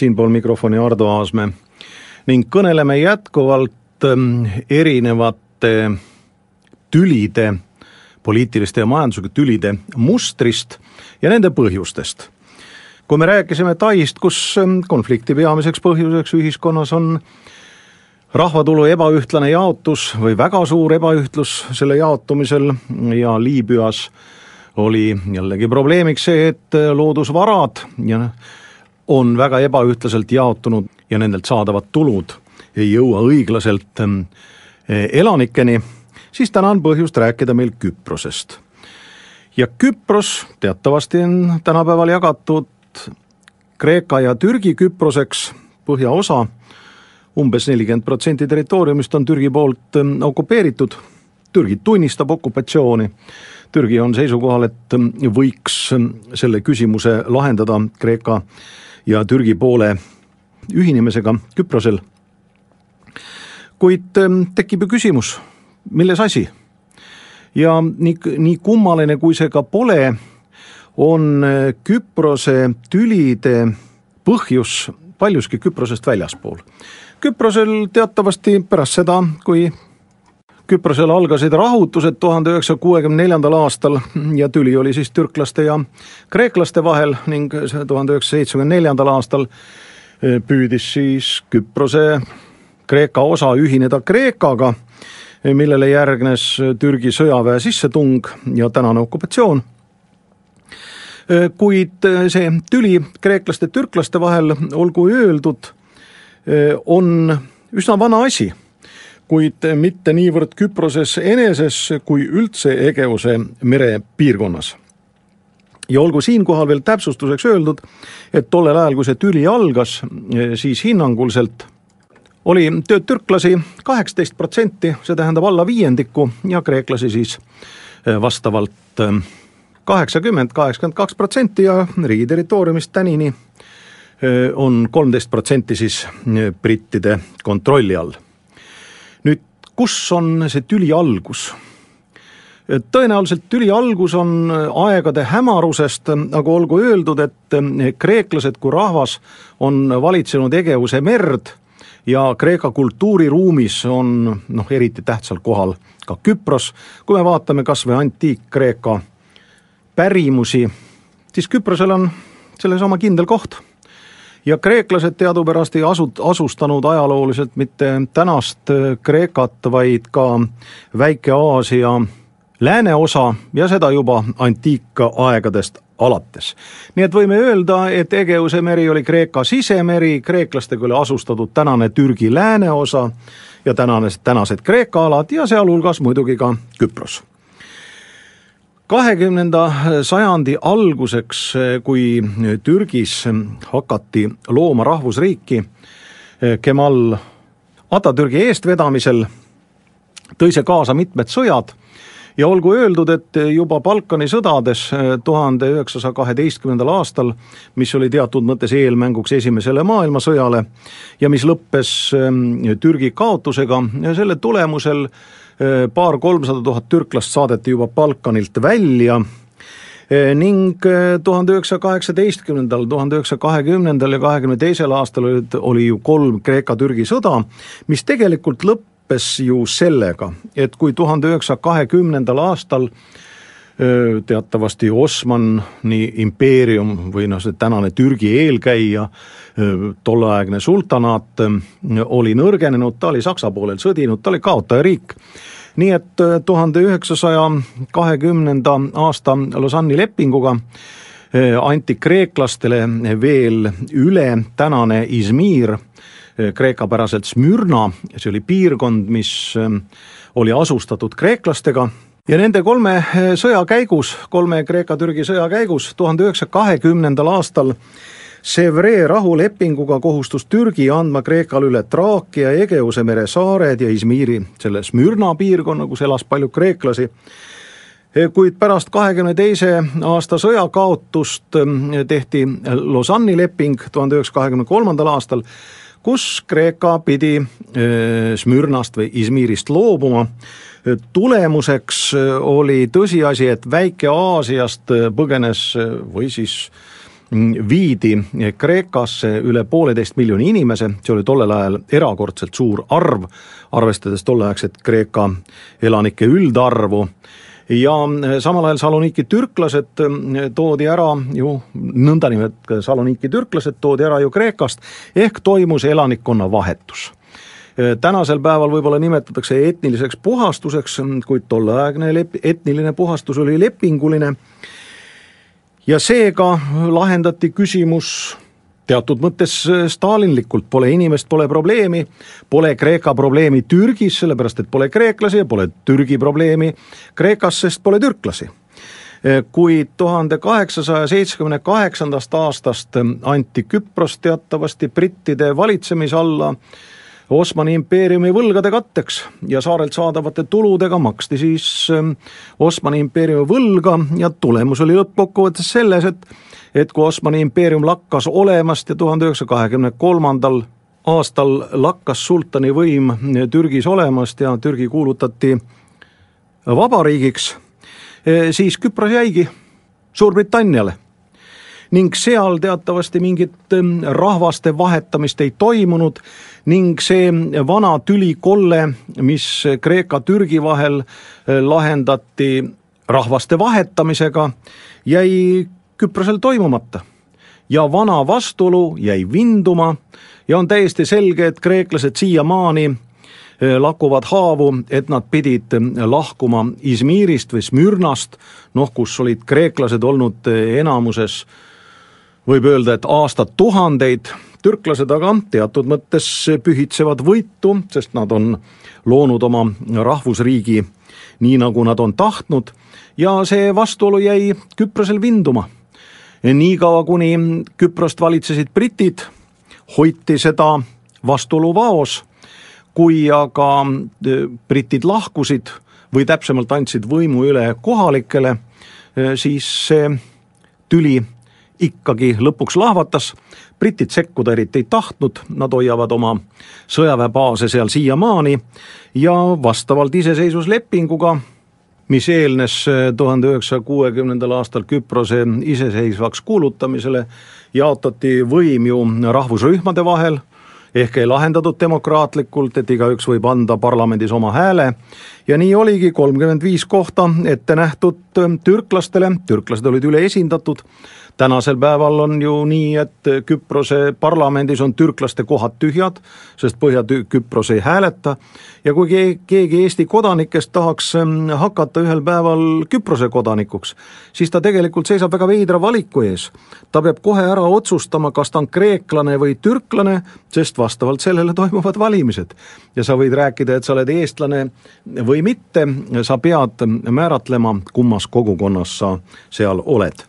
siinpool mikrofoni Ardo Aasmäe ning kõneleme jätkuvalt ähm, erinevate tülide, poliitiliste ja majanduslike tülide mustrist ja nende põhjustest. kui me rääkisime Taist, kus ähm, konflikti peamiseks põhjuseks ühiskonnas on rahvatulu ebaühtlane jaotus või väga suur ebaühtlus selle jaotumisel ja Liibüas oli jällegi probleemiks see, et loodusvarad ja on väga ebaühtlaselt jaotunud ja nendelt saadavad tulud ei jõua õiglaselt ähm, elanikeni, siis täna on põhjust rääkida meil Küprosest. ja Küpros teatavasti on tänapäeval jagatud Kreeka ja Türgi Küproseks, põhjaosa, umbes nelikümmend protsenti territooriumist on Türgi poolt ähm, okupeeritud, Türgi tunnistab okupatsiooni, Türgi on seisukohal, et ähm, võiks selle küsimuse lahendada Kreeka ja Türgi poole ühinemisega Küprosel. kuid ähm, tekib ju küsimus, milles asi? ja nii, nii kummaline, kui see ka pole, on äh, Küprose tülide põhjus paljuski Küprosest väljaspool. Küprosel teatavasti pärast seda, kui Küprosel algasid rahutused tuhande üheksasaja kuuekümne neljandal aastal ja tüli oli siis türklaste ja kreeklaste vahel ning tuhande üheksasaja seitsmekümne neljandal aastal eh, püüdis siis Küprose Kreeka osa ühineda Kreekaga, millele järgnes Türgi sõjaväe sissetung ja tänane okupatsioon kuid see tüli kreeklaste-türklaste vahel, olgu öeldud, on üsna vana asi kuid mitte niivõrd Küproses eneses kui üldse Egeuse mere piirkonnas. ja olgu siinkohal veel täpsustuseks öeldud, et tollel ajal, kui see tüli algas, siis hinnanguliselt oli tööd türklasi kaheksateist protsenti, see tähendab alla viiendiku ja kreeklasi siis vastavalt kaheksakümmend, kaheksakümmend kaks protsenti ja riigi territooriumist tänini on kolmteist protsenti siis brittide kontrolli all kus on see tüli algus? tõenäoliselt tüli algus on aegade hämarusest, aga olgu öeldud, et kreeklased kui rahvas on valitsenud Egeuse merd ja Kreeka kultuuriruumis on noh, eriti tähtsal kohal ka Küpros, kui me vaatame kas või antiik-Kreeka pärimusi, siis Küprosel on selles oma kindel koht ja kreeklased teadupärast ei asu, asustanud ajalooliselt mitte tänast äh, Kreekat, vaid ka Väike-Aasia lääneosa ja seda juba antiikaegadest alates. nii et võime öelda, et Egeuse meri oli Kreeka sisemeri, kreeklastega oli asustatud tänane Türgi lääneosa ja tänane, tänased Kreeka alad ja sealhulgas muidugi ka Küpros kahekümnenda sajandi alguseks, kui Türgis hakati looma rahvusriiki, Kemal Atatürgi eestvedamisel tõi see kaasa mitmed sõjad. Ja olgu öeldud, et juba Balkani sõdades tuhande üheksasaja kaheteistkümnendal aastal, mis oli teatud mõttes eelmänguks Esimesele maailmasõjale ja mis lõppes Türgi kaotusega selle tulemusel paar-kolmsada tuhat türklast saadeti juba Balkanilt välja. Äh, ning äh, tuhande üheksasaja kaheksateistkümnendal, tuhande üheksasaja kahekümnendal ja kahekümne teisel aastal olid, oli ju kolm Kreeka-Türgi sõda, mis tegelikult lõppes ju sellega, et kui tuhande üheksasaja kahekümnendal aastal teatavasti Osmani impeerium või noh, see tänane Türgi eelkäija, tolleaegne sultanaat oli nõrgenenud, ta oli Saksa poolel sõdinud, ta oli kaotajariik nii et tuhande üheksasaja kahekümnenda aasta Lausanne'i lepinguga anti kreeklastele veel üle tänane Izmir, kreekapäraselt Smürna, see oli piirkond, mis oli asustatud kreeklastega ja nende kolme sõja käigus, kolme Kreeka-Türgi sõja käigus tuhande üheksasaja kahekümnendal aastal Sevre rahulepinguga kohustus Türgi andma Kreekale üle Traakia, Egeuse mere saared ja Izmiri, selle Smürna piirkonna, kus elas palju kreeklasi. Kuid pärast kahekümne teise aasta sõja kaotust mm, tehti Lausanne'i leping tuhande üheksasaja kahekümne kolmandal aastal, kus Kreeka pidi Smürnast või Izmirist loobuma. tulemuseks oli tõsiasi, et Väike-Aasiast põgenes või siis mm, viidi Kreekasse üle pooleteist miljoni inimese, see oli tollel ajal erakordselt suur arv, arvestades tolleaegset Kreeka elanike üldarvu ja eh, samal ajal Saloniki türklased eh, toodi ära ju, nõndanimetatud Saloniki türklased toodi ära ju Kreekast, ehk toimus elanikkonna vahetus. Eh, tänasel päeval võib-olla nimetatakse etniliseks puhastuseks, kuid tolleaegne lep-, etniline puhastus oli lepinguline. Ja seega lahendati küsimus teatud mõttes äh, stalinlikult, pole inimest, pole probleemi, pole Kreeka probleemi Türgis, sellepärast et pole kreeklasi ja pole Türgi probleemi Kreekas, sest pole türklasi. Äh, kuid tuhande kaheksasaja seitsmekümne kaheksandast aastast äh, anti Küpros teatavasti brittide valitsemise alla Osmani impeeriumi võlgade katteks ja saarelt saadavate tuludega maksti siis Osmani impeeriumi võlga ja tulemus oli lõppkokkuvõttes selles, et et kui Osmani impeerium lakkas olemast ja tuhande üheksasaja kahekümne kolmandal aastal lakkas sultani võim Türgis olemast ja Türgi kuulutati vabariigiks, siis Küpros jäigi Suurbritanniale ning seal teatavasti mingit rahvaste vahetamist ei toimunud ning see vana tülikolle, mis Kreeka-Türgi vahel lahendati rahvaste vahetamisega, jäi Küprosel toimumata. ja vana vastuolu jäi vinduma ja on täiesti selge, et kreeklased siiamaani eh, lakuvad haavu, et nad pidid eh, lahkuma Izmirist või Smürnast, noh, kus olid kreeklased olnud enamuses võib öelda, et aastatuhandeid, türklased aga teatud mõttes pühitsevad võitu, sest nad on loonud oma rahvusriigi nii, nagu nad on tahtnud ja see vastuolu jäi Küprosel vinduma. Niikaua, kuni Küprost valitsesid britid, hoiti seda vastuolu vaos, kui aga e, britid lahkusid või täpsemalt andsid võimu üle kohalikele, e, siis see tüli ikkagi lõpuks lahvatas, britid sekkuda eriti ei tahtnud, nad hoiavad oma sõjaväebaase seal siiamaani ja vastavalt iseseisvuslepinguga mis eelnes eh, tuhande üheksasaja kuuekümnendal aastal Küprose iseseisvaks kuulutamisele, jaotati võim ju rahvusrühmade vahel, ehk ei lahendatud demokraatlikult, et igaüks võib anda parlamendis oma hääle. Ja nii oligi kolmkümmend viis kohta ette nähtud türklastele, türklased olid üleesindatud tänasel päeval on ju nii, et Küprose parlamendis on türklaste kohad tühjad, sest Põhja-Küpros ei hääleta. Ja kui keegi Eesti kodanikest tahaks ähm, hakata ühel päeval Küprose kodanikuks, siis ta tegelikult seisab väga veidra valiku ees. ta peab kohe ära otsustama, kas ta on kreeklane või türklane, sest vastavalt sellele toimuvad valimised. ja sa võid rääkida, et sa oled eestlane või mitte, sa pead määratlema, kummas kogukonnas sa seal oled